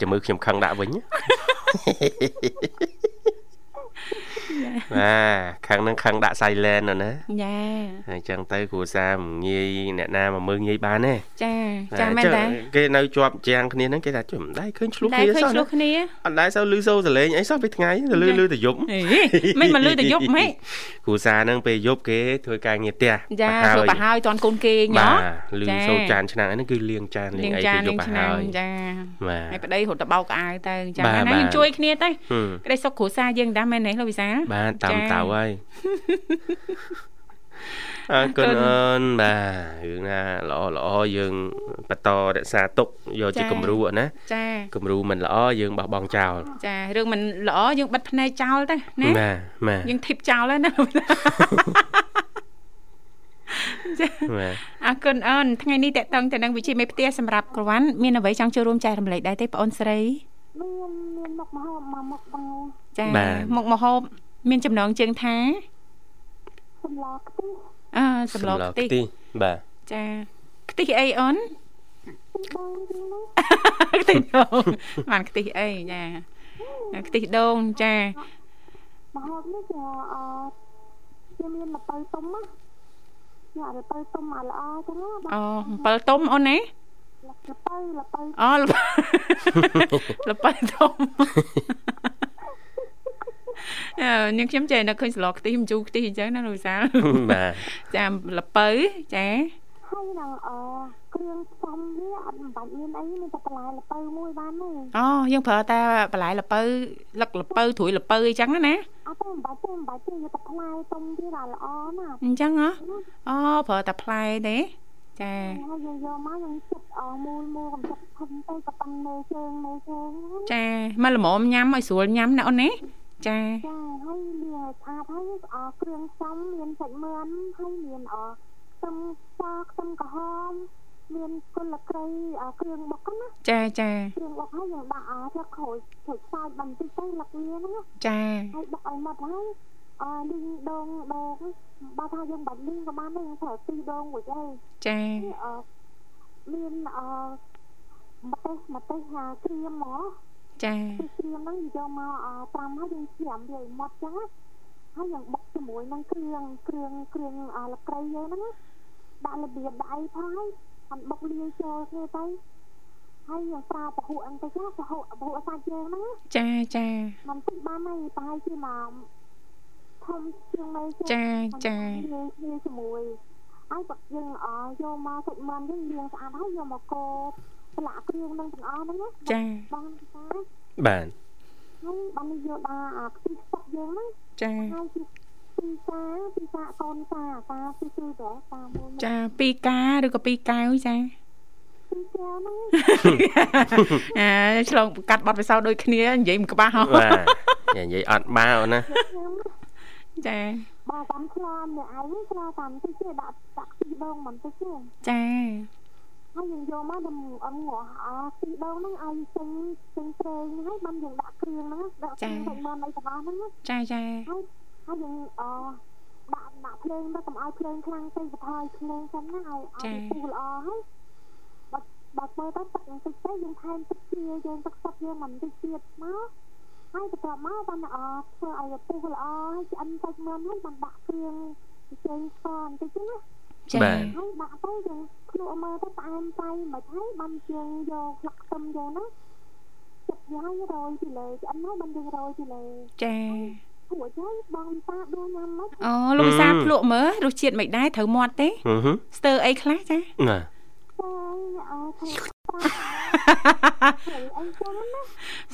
ចាំមើលខ្ញុំខឹងដាក់វិញ បាទខឹងនឹងខឹងដាក់ silent ណាណាចាហើយចឹងទៅគ្រួសារមិនងាយអ្នកណាមកមើលងាយបានទេចាចាមែនចឹងតាគេនៅជាប់ជាងគ្នាហ្នឹងគេថាជុំមិនដែរឃើញឆ្លោះតែគ្នាឃើញសោះឆ្លោះគ្នាអត់ដែរសូវលឺសូរសលេងអីសោះពេលថ្ងៃទៅលឺលឺតែយប់អេមិនមកលឺតែយប់ម៉េចគ្រួសារហ្នឹងពេលយប់គេធ្វើការងារផ្ទះចាប្រហើធ្វើយប្រហើយតន់កូនគេងហ៎បាទលឺចាសូរចានឆ្នាំងអីហ្នឹងគឺលាងចានលាលាងងអីចាគេនយលាប់ងប្រឆ្នាំហើងយចាបាទហើយប្តីរត់ទៅបោកក្អៅទៅអញ្ចឹងបាទណាបាទយើងជួយគ្នាទៅហឹមក្តីសុខគ្រួសារយើងដែរមែនទេលោកវិសាលបាទតាមចាតៅហើយអរគុណអរគុណអូនបាទរឿងណាល្អល្អយើងបន្តរក្សាទុកយកជាចាគំរូណាចាគំរូមិនល្អយើងបោះបង់ចោលចារឿងមិនល្អយើងបិទភ្នែកចោលទៅណាបាទបាទយើងធីបចោលហើយណាចាបាទអរគុណអូនថ្ងៃនេះតេតងទៅនឹងវិជាមេផ្ទះសម្រាប់ក្រវ៉ាន់មានអ្វីចង់ចូលរួមចែករំលែកដែរទេបងអូនស្រីមានមានមុខម្ហូបមួយមុខដែរ ចាបាទមុខមហូប មានចំណងជើងថាសម្លខ្ទិះអឺសម្លខ្ទិះបាទចាខ្ទិះអីអូនបងទីនោះខ្ទិះដូងបានខ្ទិះអីចាខ្ទិះដូងចាម្ហូបនេះជាអឺជាមានល្ពៅទុំណាញ៉ាំល្ពៅទុំឲ្យល្អចឹងណាបងអូអំពិលទុំអូនណាល្ពៅល្ពៅអូលលប៉ៃធំអឺ នាងខ្ញុំចេះនៅឃើញស្លខ្ទិះម្ជូរខ្ទិះអញ្ចឹងណាលោកវិសាលបាទចាលប៉ៅចាហើយនឹងអឺគ្រឿងផ្សំវាអត់មិនបាច់មានអីមានតែបន្លែល្ពៅមួយបានទេអូយើងប្រើតែបន្លែលប៉ៅលឹកលប៉ៅត្រួយលប៉ៅអីចឹងណាអត់ទេមិនបាច់ទេមិនបាច់ទេយកតែផ្លែទុំទៀតឲ្យល្អណាស់អញ្ចឹងហ៎អូប្រើតែផ្លែទេចាហើយយើងយកមកយើងចិត្តអមូលមូលកំចិត្តធំទៅក៏ប៉ាន់មេជើងមេជើងហ្នឹងចាមកល្មមញ៉ាំឲ្យស្រួលញ៉ាំណាអូនណា ចាចាហើយលាងឲ្យស្អាតហើយអរគ្រឿងផ្សំមានសាច់មឿនហើយមានអខ្ទឹមសខ្ទឹមក្រហមមានគុលក្រៃអគ្រឿងបុកណាចាចាគ្រឿងបុកហើយយើងដាក់អស្លឹកក្រូចជ្រក់សាច់បន្តិចទៅលឹកវាហ្នឹងណាចាហើយបុកឲ្យម៉ត់ហើយអលីងដងដងបើថាយើងបាត់លីងក៏បានដែរយើងប្រើទីដងមួយអីចាអមានអម្ទេសម្ទេសហាក្រៀមហ្មង ចាគឺក្រៀមហ្នឹងយកមកអត្រាំហើយយើងច្រាំវាឲ្យម៉ត់ចឹងណាហើយយើងបុកជាមួយនឹងគ្រឿងគ្រឿងគ្រឿងអលក្រៃយើងហ្នឹងណាដាក់របៀបដាក់អីផងហើយអត់បុកលាយចូលគ្នាទៅហើយយើងប្រើពហុអីទៅចាពហុពហុសាច់យើងហ្នឹងណាចាចាมันតិចបានហើយប្រហែលជាមកធំជាងនៃចាចាលាយគ្នាជាមួយហើយបើយើងអយកមកសាច់មិនយើងលាងស្អាតហើយយកមកកូរ ស្លាកគ្រឿងនឹងទាំងអស់ហ្នឹងណាចាបងតាបាទហើយបានយកដាក់អាខ្ទិះសុកយើងហ្នឹងចាហើយពីពីសាពីសាកូនសាតាពីគឺទៅតាមួយចាពីរកាឬក៏ពីរកែវចាពីកែវហ្នឹងអើឆ្លងកាត់បတ်ពិសោធន៍ដូចគ្នានិយាយមិនក្បាស់ហ៎បាទនិយាយអត់បាវណាខ្ញុំចាបើតាមឆ្លងអ្នកឯងឆ្លងតាមតិចទេដាក់ដាក់ខ្ទិះដងបន្តិចទេចា ហើយយើងយកមកដំអងងាស់អាទីដងហ្នឹងឲ្យចេញចេញប្រេងហើយបានយើងដាក់គ្រឿងហ្នឹងដាក់គ្រឿងសាច់មាន់អីទាំងអស់ហ្នឹងណាចាចាហើយហើយយើងអដាក់ដាក់ភ្លើងទៅកុំឲ្យភ្លើងខ្លាំងពេកបន្ថយភ្លើងសិនណាឲ្យឲ្យពុះល្អហើយបើបើធ្វើទៅទឹកបន្តិចទៅយើងថែមទឹកជាយើងទឹកសុបយើងបន្តិចទៀតមកហើយបន្ទាប់មកបានអធ្វើឲ្យពុះល្អហើយឆ្អិនសាច់មាន់ហើយបានដាក់គ្រឿងចេញស្ករបន្តិចណាចាបាទហើយដាក់ទៅយើង ភ្លក់មើលទៅផ្អែមទៅមិនហើយបានយើងយកផ្លាក់ខ្ទឹមយើងណាចិត្តយ៉ាងរយពីលើឆ្អិនហើយបានយើងរយពីលើចាពួកហើយបងតាដួសញ៉ាំមកអូលោកវិសាភ្លក់មើលរសជាតិមិនដែរត្រូវមាត់ទេហឹមស្ទើរអីខ្លះចាណាចាអើធ្វើតាអីចឹងណា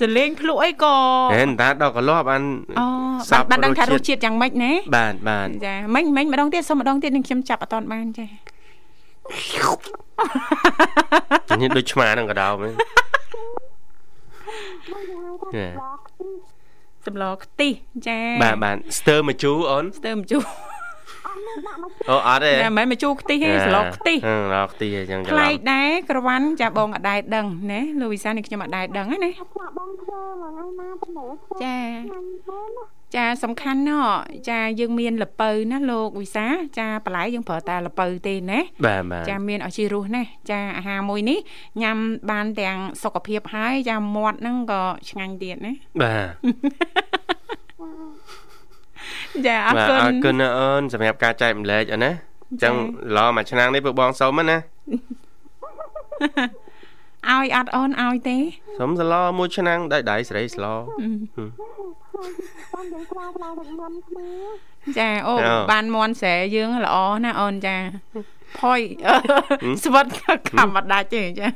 សលេងភ្លក់អីក៏ហេតាដល់កន្លោះបានអូសាបានប់បានដឹងថាររសសជាតិជាតិយ៉ាងម៉េចណាបាទបាទចាមិញមិញម្ដងទៀតសុំម្ដងទៀតនឹងខ្ញុំចាប់អត់តាន់បានចា នេះដូចឆ្មានឹងកដោមែនមកយើងហៅថាឡកទីសម្លខ្ទិះចាបាទបាទស្ទើរមកជូរអូនស្ទើរម្ជូរអត់មានដាក់មកអូអត់ទេតែមិនមែនមកជូរខ្ទិះទេសឡុកខ្ទិះហឹមឡុកខ្ទិះអញ្ចឹងច្រប្លែឡំកដែរក្រវ៉ាន់ចាបងអត់ដែរដឹងណាលោកវិសានេះខ្ញុំអត់ដែរដឹងណាណាថាបងធ្វើមួយថ្ងៃណាទៅមើលធ្វើចាញ៉ាំទៅណា ចាសំខាន់ណោះចាយើងមានលពៅណាលោកវិសា ចាបន្លែយើងប្រើតែលពៅទេណាបាទបាទចាមានឲ្យជីរស់ណាចាអាហារមួយនេះញ៉ាំបានទាំងសុខភាពហើយចាមាត់ហ្នឹងក៏ឆ្ងាញ់ទៀតណាបាទចាអរបាទគុណអរគុណណាអូនសម្រាប់ការចែកម្លែកអូនណាអញ្ចឹងឡមួយឆ្នាំនេះពួកបងសុំហ្នឹងណាឲ្យអត់អូនឲ្យទេសុំសឡមួយឆ្នាំដៃដៃស្រីស្ល បងយើងខ្លាចខ្លាចទឹកញ៉ាំគ្នាចាអូអូបានមន់ស្រែយើងល្អណាអូនចាផុយស្វិតខំអត់ដាច់ទេចា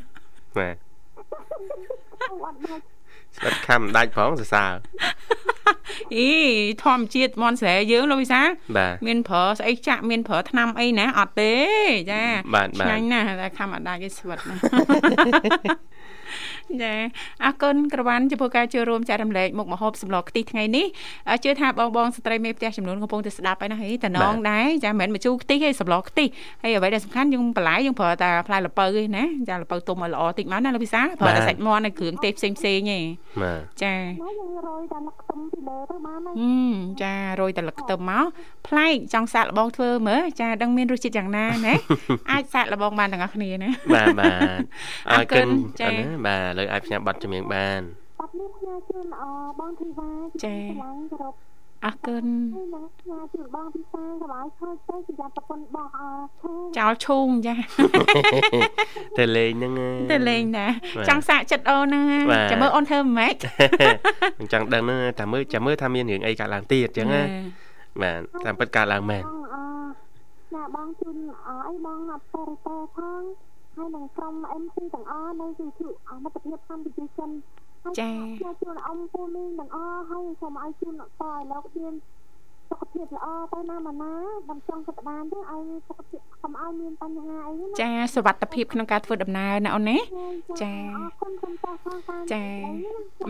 បាទអត់ដាច់ស្វិតខំដាច់ផងសរសើរអីធម្មជាតិមន់ស្រែយើងលោកវិសាបាទមានប្រើស្អីចាក់មានប្រើថ្នាំអីណាអត់ទេចាបាទបាទឆ្ងាញ់ណាស់តែខំអត់ដាច់ឯស្វិតណា ចាអរគុណក្រវ៉ាន់ចំពោះការចូលរួមចែករំលែកមុខម្ហូបសម្លខ្ទិះថ្ងៃនេះអ่าជឿថាបងបងស្ត្រីមេផ្ទះចំនួនកំពុងតែស្ដាប់ហើយណាហីតំណងដែរចាមិនមែនមកជូរខ្ទិះទេសម្លខ្ទិះហើយអ្វីដែលសំខាន់យើងបន្លែយើងប្រើតែផ្លែល្ពៅទេណាចាល្ពៅទុំឲ្យល្អតិចមកណាលោកវិសាប្រើតែសាច់មាន់ហើយគ្រឿងទេសផ្សេងផ្សេងៗទេបាទចាណាយើងរយតែលឹកខ្ទឹមពីលើទៅបានហើយហឹមចារយតែលឹកខ្ទឹមមកប្លែកចង់សាកល្បងធ្វើមើលចាដឹងមានរសជាតិយ៉ាងណាណាអាចសាកល្បងបានទាំងអស់គ្នាណាបាទបាទអអររគុគុណណចា៎អូនណាបាទលើកឲ្យផ្ញើប័ណ្ណចម្រៀងបានបាត់នេះផ្ញើជូនអបងធីវ៉ាចាខ្លាំងគ្រប់អរគុណហើយនឹងផ្ញើជូនបងពិសាសប្បាយខូចទៅសម្រាប់ប្រពន្ធបោះអឈូចោលឈូងចាទៅលេងហ្នឹងទៅលេងដែរបាទចង់សាកចិត្តអូនហ្នឹងបាទចាំមើលអូនធ្វើមិនម៉េចអញ្ចឹងដឹងហ្នឹងតែមើលចាំមើលថាមានរឿងអីកើតឡើងទៀតអញ្ចឹងណាបាទតាមពិតកើតឡើងមែនបងអណាបងជូនអអីបងអត់តរតផង ហើយនឹងក្រុម MC ទាំងអស់នៅវិទ្យុអមិត្តភាពកម្ពុជាចិនហើយចាផ្ញើជូនអ៊ំពូមីងទាំងអស់ហើយសូមឲ្យជូនតឲ្យលោកមានសុ ខភាពល្អទៅណាមកណាមិនចង់សក្តានទេឲ្យសុខភាពកុំឲ្យមានបញ្ហាអីណាចាសុវត្ថិភាពក្នុងការធ្វើដំណើរណាអូនណាចាអរគុណសូមតោះផងតាមចា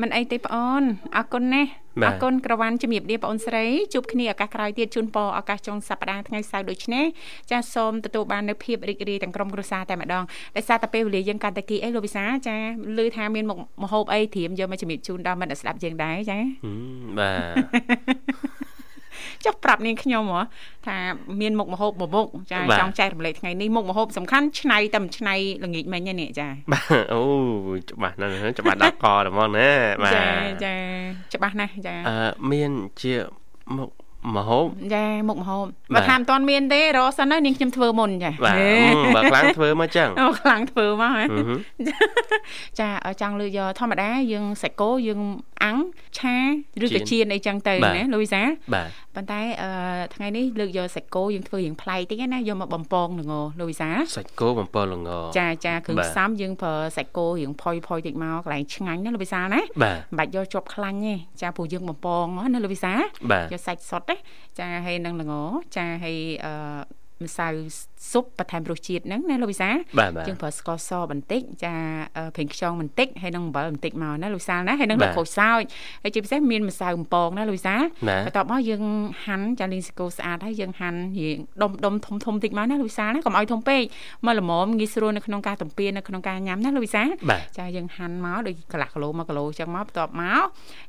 មិនអីទេបងអូនអរគុណណាស់បាទអរគុណក្រវ៉ាន់ជំរាបលាបងអូនស្រីជួបគ្នាឱកាសក្រោយទៀតជូនពរឱកាសចុងសប្តាហ៍ថ្ងៃសៅរ៍ដូចនេះចាសូមទទួលបាននៅភាពរីករាយទាំងក្រុមគ្រួសារតែម្ដងដោយសារតែពេលវេលាយើងកាន់តែគីអីលោកវិសាចាឮថាមានមុខម្ហូបអីត្រៀមយកមកជំរាបជូនដល់មិត្តអ្នកស្ដាប់យើងដែរចាហឹមបាទ ចុះប្រាប់នាងខ្ញុំហ៎ថាមានមុខម្ហូបមួយមុខចាបាទចង់ចែករំលែកថ្ងៃនេះមុខម្ហូបសំខាន់ឆ្នៃតែមិនឆ្នៃល្ងាចមិញហ្នឹងនេះចាបាទអូច្បាស់ណាស់ហ្នឹងច្បាស់ដល់កហ្មងណាបាទចាចាច្បាស់ណាស់ចាអឺមានជាមុខមហូបចាមុខម្ហូបបាបើទថាមិនទាន់មានទេរកសិនហើយនាងខ្ញុំធ្វើមុនចាបាទហេអឺបើខ្លាំងធ្វើមកចឹងអូខ្លាំងធ្វើមកហ៎ហឹមហឹមចាឲ្យចង់លើកយកធម្មតាយើងសាច់គោយើងអាំងឆាឬក៏ចៀនចៀនអីចឹងទៅបាទណាលូវីសា បាទប៉ុន្តែអឺថ្ងៃនេះលើកយកសាច់គោយើងធ្វើរៀងប្លែកតិចណាយកមកបំពងល្ងលូវីសាសាច់គោបំពងល្ងចាចាគ្រឿងបាទផ្សំយើងប្រើសាច់គោរៀងផុយផុយតិចមកកន្លែងឆ្ងាញ់ណាលោកវិសាលណាបាទមិនបាច់យកជាប់ខ្លាញ់ទេចាព្រោះយើងបំពងណាលោកវិសាលបាទយកសាច់សុតណាចាហើយនឹងល្ងចាហើយអឺម្សៅស៊ុបបន្ថែមរសជាតិហ្នឹងណាលោកវិសាលបាទបាទយើងប្រើស្ករសបន្តិចចាអឺប្រេងខ្យងបន្តិចហើយនឹងអំបិលបន្តិចមកណាលោកវិសាលណាហើយនឹងបាទទឹកក្រូចសើចហើយជាពិសេសមានម្សៅបំពងណាលោកវិសាលណាបន្ទាប់មកយើងហាន់ចាលីងសាកូស្អាតហើយយើងហាន់រៀងដុំដុំធំធំតិចមកណាលោកវិសាលណាកុំឲ្យធំពេកមកល្មមងាយស្រួលនៅក្នុងការទំពានៅក្នុងការញ៉ាំណាលោកវិសាលបាទចាយើងហាន់មកដូចកន្លះគីឡូ1គីឡូចឹងមកបន្ទាប់មក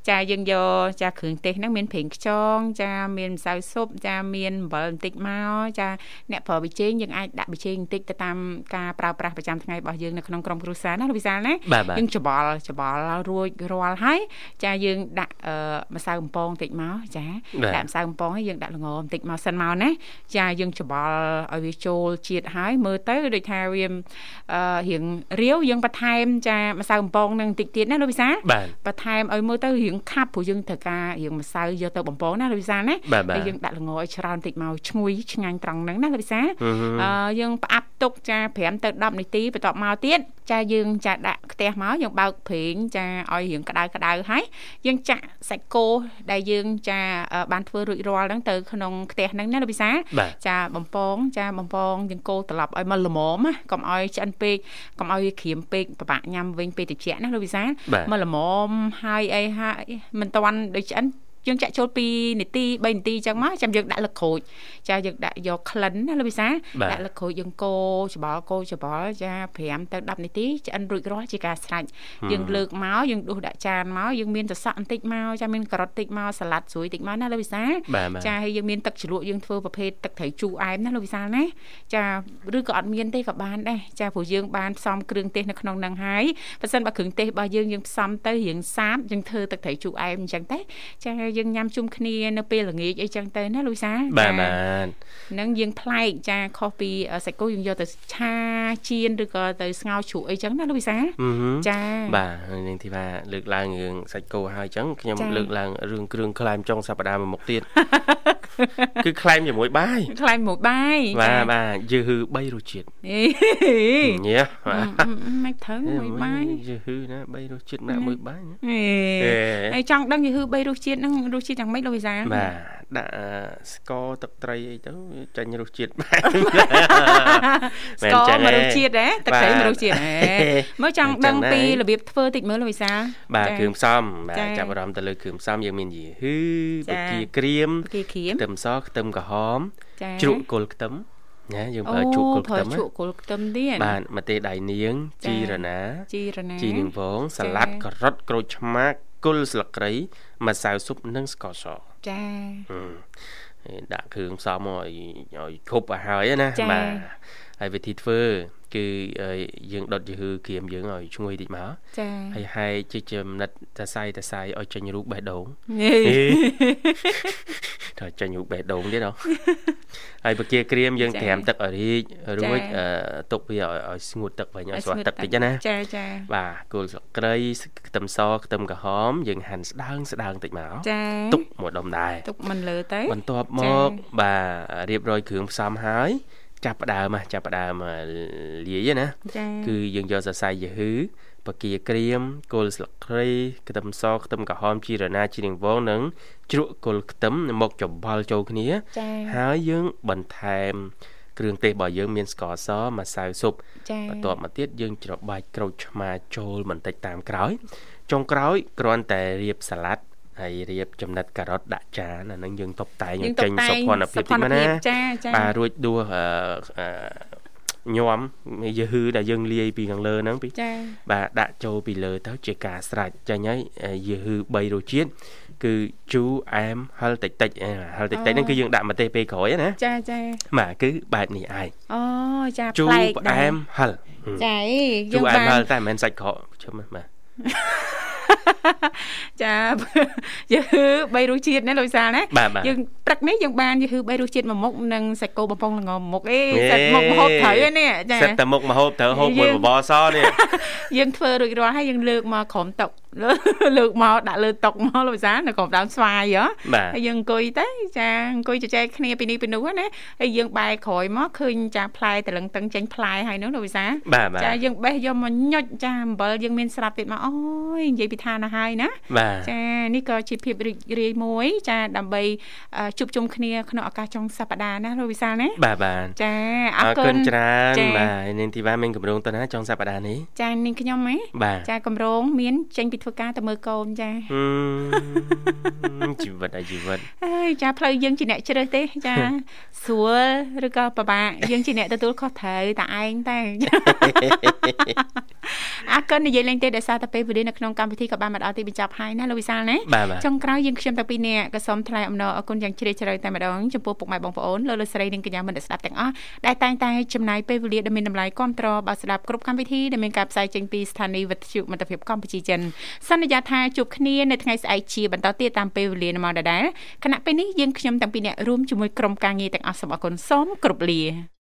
ចាយើងយកចាគ្រឿងទេសហ្នឹងមានប្រេងខ្យងចាមានម្សៅស៊ុបចាមានអំបិលបន្តិចមកចាអ្នកប្រើប៊ីចេងយើងអាចដាក់ប៊ីចេងបន្តិចទៅតាមការប្រើប្រាស់ប្រចាំថ្ងៃរបស់យើងនៅក្នុងក្រុមគ្រួសារណាលោកវិសាលណាបាទបាទយើងច្បល់ច្បល់រួចរាល់ហើយចាយើងដាក់អឺម្សៅបំពងបន្តិចមកចាបាទដាក់ម្សៅបំពងហើយយើងដាក់ល្ងបន្តិចមកសិនមកណាចាយើងច្បល់ឲ្យវាចូលជាតិហើយមើលទៅដូចថាវាអឺរៀងរាវយើងបន្ថែមចាម្សៅបំពងនឹងបន្តិចទៀតណាលោកវិសាបាទបន្ថែមឲ្យមើលទៅរៀងខាប់ព្រោះយើងត្រូវការរៀងម្សៅយកទៅបំពងណាលោកវិសាណាបាទបាទហើយយើងដាក់ល្ងឲ្យច្រើនបន្តិចមកឈ្ងុយឆ្ងាញ់ត្រង់ហ្នឹងណាលោកវិសាហឹមហឹមអឺយើងផ្អាប់ទុកចា5ទៅ10នាទីបន្ទាប់មកទៀតចាយើងចាដាក់ខ្ទះមកយើងបើកប្រេងចាឲ្យរៀងក្តៅក្តៅហើយយើងចាក់សាច់គោដែលយើងចាអឺបានធ្វើរួចរាល់ហ្នឹងទៅក្នុងខ្ទះហ្នឹងណាលោកវិសាបាទចាបំពងចាបំពងយើងកូរត្រឡប់ឲ្យមកល្មមណាកុំឲ្យឆ្អិនពេកកុំឲ្យវាក្រៀមពេកពិបាកញ៉ាំវិញពេលត្រជាក់ណាលោកវិសាបាទមកល្មមហើយអីហើយមិនតាន់ដូចឆ្អិន យើងចាក់ចូល2នាទី3នាទីអញ្ចឹងមកចាំយើងដាក់លឹកក្រូចចាយើងដាក់យកក្លិនណាលោកវិសាដាក់លឹកក្រូចយើងកូរច្បល់កូរច្បល់ចា5ទៅ10នាទីឆ្អិនរួចរាល់ជាការស្រេចយើងលើកមកយើងដួសដាក់ចានមកយើងមានសសក់បន្តិចមកចាមានការ៉ុតតិចមកសាឡាត់ស្រួយតិចមកណាលោកវិសាចាហើយយើងមានទឹកជ្រក់យើងធ្វើប្រភេទទឹកត្រីជូរអែមណាលោកវិសាលណាចាឬក៏អត់មានទេក៏បានដែរចាព្រោះយើងបានផ្សំគ្រឿងទេសនៅក្នុងនឹងហើយបើសិនបើគ្រឿងទេសរបស់យើងយើងផ្សំទៅរៀងសាបយើងធ្វើទឹកត្រីជូរអែមអញ្ចឹងទេចាយើងញ៉ាំជុំគ្នានៅពេលល្ងាចអីចឹងទៅណាលូសាបាទបាទនឹងយើងប្លែកចាខុសពីសាច់គោយើងយកទៅឆាចៀនឬក៏ទៅស្ងោរជ្រក់អីចឹងណាលូសាចាបាទនឹងទីថាលើកឡើងរឿងសាច់គោហើយចឹងខ្ញុំលើកឡើងរឿងគ្រឿងខ្លែមចុងសប្តាហ៍មួយមុខទៀត គឺខ្លែមជាមួយបាយខ្លែមមួយបាយបាទបាទយឺហឺ3រសជាតិញ៉ាមិនត្រូវមួយបាយយឺហឺណា3រសជាតិណាមួយបាយហើយចង់ដឹងយឺហឺ3រសជាតិហ្នឹងរសជាតិយ៉ាងម៉េចលោកវិសាបាទដាក់ស្ករទឹកត្រីអីទៅចាញ់រសជាតិបែបស្ករមួយរសជាតិហ៎ទឹកត្រីមួយរសជាតិហ៎មើលចង់ដឹងពីរបៀបធ្វើតិចមើលលោកវិសាបាទគ្រឿងផ្សំបាទចាប់អារម្មណ៍ទៅលើគ្រឿងផ្សំយើងមានយឺហឺបកាក្រៀមបកាក្រៀមខ្ទឹមសខ្ទឹមក្រហមជ្រក់គល់ខ្ទឹមណាយើងប្រើជ្រក់គល់ខ្ទឹមជ្រក់គល់ខ្ទឹមទៀតបាទម្ទេសដៃនាងជីរណាជីរណាជីនាងវងសាឡាត់ការ៉ុតក្រូចឆ្មាគល់ស្លឹកគ្រៃម្សៅស៊ុបនិងស្ករសចាដាក់គ្រឿងផ្សំឲ្យឲ្យគ្រប់ឲ្យហើយណាបាទ ហើយវិធីធ្វើគឺយើងដុតយឺក្រៀមយើងឲ្យឈ្ងុយតិចមកចាហើយហែកជាចំណិតតសៃតសៃឲ្យចេញរូបបេះដូងត្រូវចេញរូបបេះដូងទៀតហ៎ហើយបកាក្រៀមយើងត្រាំទឹកឲ្យរីករួចទុកវាឲ្យស្ងួតទឹកវិញឲ្យស្រស់ទឹកតិចណាចាចាបាទគល់ស្លឹកគ្រៃខ្ទឹមសខ្ទឹមក្រហមយើងហាន់ស្ដើងស្ដើងតិចមកចាទុកមួយដុំដែរទុកមិនលើទៅបន្ទាប់មកបាទរៀបរយគ្រឿងផ្សំហើយ ចាប់ផ្ដើមចាប់ផ្ដើមលាយណាគឺយើងយកសរសៃយឺហ៊ឺបកាក្រៀមគល់ស្លឹកគ្រៃខ្ទឹមសខ្ទឹមក្រហមជីរណាជីនាងវងនិងជ្រក់គល់ខ្ទឹមមកច្បល់ចូលគ្នា ហើយយើងបន្ថែមគ្រឿងទេសរបស់យើងមានស្ករសម្សៅស៊ុបបន្ទាប់មកទៀតយើងច្របាច់ក្រូចឆ្មាចូលបន្តិចតាមក្រោយចុងក្រោយគ្រាន់តែរៀបសាឡាត់ ហើយរៀបចំណិតការ៉ុតដាក់ចានអានឹងយើងតុបតែងចេញសុខភាពតិចមកណាបាទរួចដួសអឺញោមយឺហឺដែលយើងលាយពីខាងលើហ្នឹងពីបាទដាក់ចូលពីលើទៅជាការស្រេចចាញ់ហើយយឺហឺ3រសជាតិគឺជូរអែមហឹលតិចតិចហឹលតិចតិចហ្នឹងគឺយើងដាក់ម្ទេសពេលក្រោយណាចាចាបាទគឺបែបនេះឯងអូចាប្លែកដែរជូរអែមហឹលចាជូរអែមហឹលតែមិនមែនសាច់ក្រកជុំបាទ ចាយឺ3រសជាតិណាលោកវិសាលណាយើងព្រឹកនេះយើងបានយឺ3រសជាតិមួយមុខនិងសាច់គោបំពងល្ងមុខអេសាច់មុខមហូបត្រូវនេះចាសិតតែមុខមហូបត្រូវហូបមួយបបរសនេះយើងធ្វើរួចរាល់ហើយយើងលើកមកក្រុមតុកលើកមកដាក់លើតុកមកលោកវិសានៅក្រុមដើមស្វាយហ៎ហើយយើងអង្គុយទៅចាអង្គុយជជែកគ្នាពីនេះពីនោះណាហើយយើងបែរក្រោយមកឃើញចាផ្លែតលឹងតឹងចេញផ្លែហើយនោះលោកវិសាចាយើងបេះយកមកញុចចាអំបិលយើងមានស្រាប់ទៀតមកអូយនិយាយពីឋានទៅហើយណាចានេះក៏ជាភាពរីករាយមួយ ចាដើម្បីជួបជុំគ្នាក្នុងឱកាសចុងសប្តាហ៍ណាលោកវិសាលណាបាទបាទចាអរគុណច្រើនបាទនាងធីវ៉ាមានកម្រងទៅណាចុងសប្តាហ៍នេះចានាងខ្ញុំហ៎ចាកម្រងមានចេញពីធ្វើការទៅមើលកូនចាជីវិតអាជីវិតអើយចាផ្លូវយើងជាអ្នកជ្រើសទេចាស្រួលឬក៏ពិបាកយើងជាអ្នកទទួលខុសត្រូវតែឯងតែអរគុណនិយាយលេងទេដោយសារតែពេលវេលានៅក្នុងកម្មវិធីក៏បានមកដល់ទីបញ្ចប់ហើយណាលោកវិសាលណាចុងក្រោយយើងខ្ញុំតាំងពីអ្នកក៏សូមថ្លែងអំណរអគុណយ៉ាងជ្រាលជ្រៅតែម្ដងចំពោះពុកម៉ែបងប្អូនលោកលោកស្រីនិងកញ្ញាមិត្តស្ដាប់ទាំងអស់ដែលតែងតែចំណាយពេលវេលាដ៏មានតម្លៃគ្រប់តរបើស្ដាប់គ្រប់កម្មវិធីដែលមានការផ្សាយចេញពីស្ថានីយ៍វិទ្យុមិត្តភាពកម្ពុជាចិនសន្យាថាជួបគ្នានៅថ្ងៃស្អែកជាបន្តទៀតតាមពេលវេលាម៉ោងដដែលគណៈពេលនេះយើងខ្ញុំតាំងពីអ្នករួមជាមួយក្រុមការងារទាំងអស់សូមអគុណសូមគ្រប់លា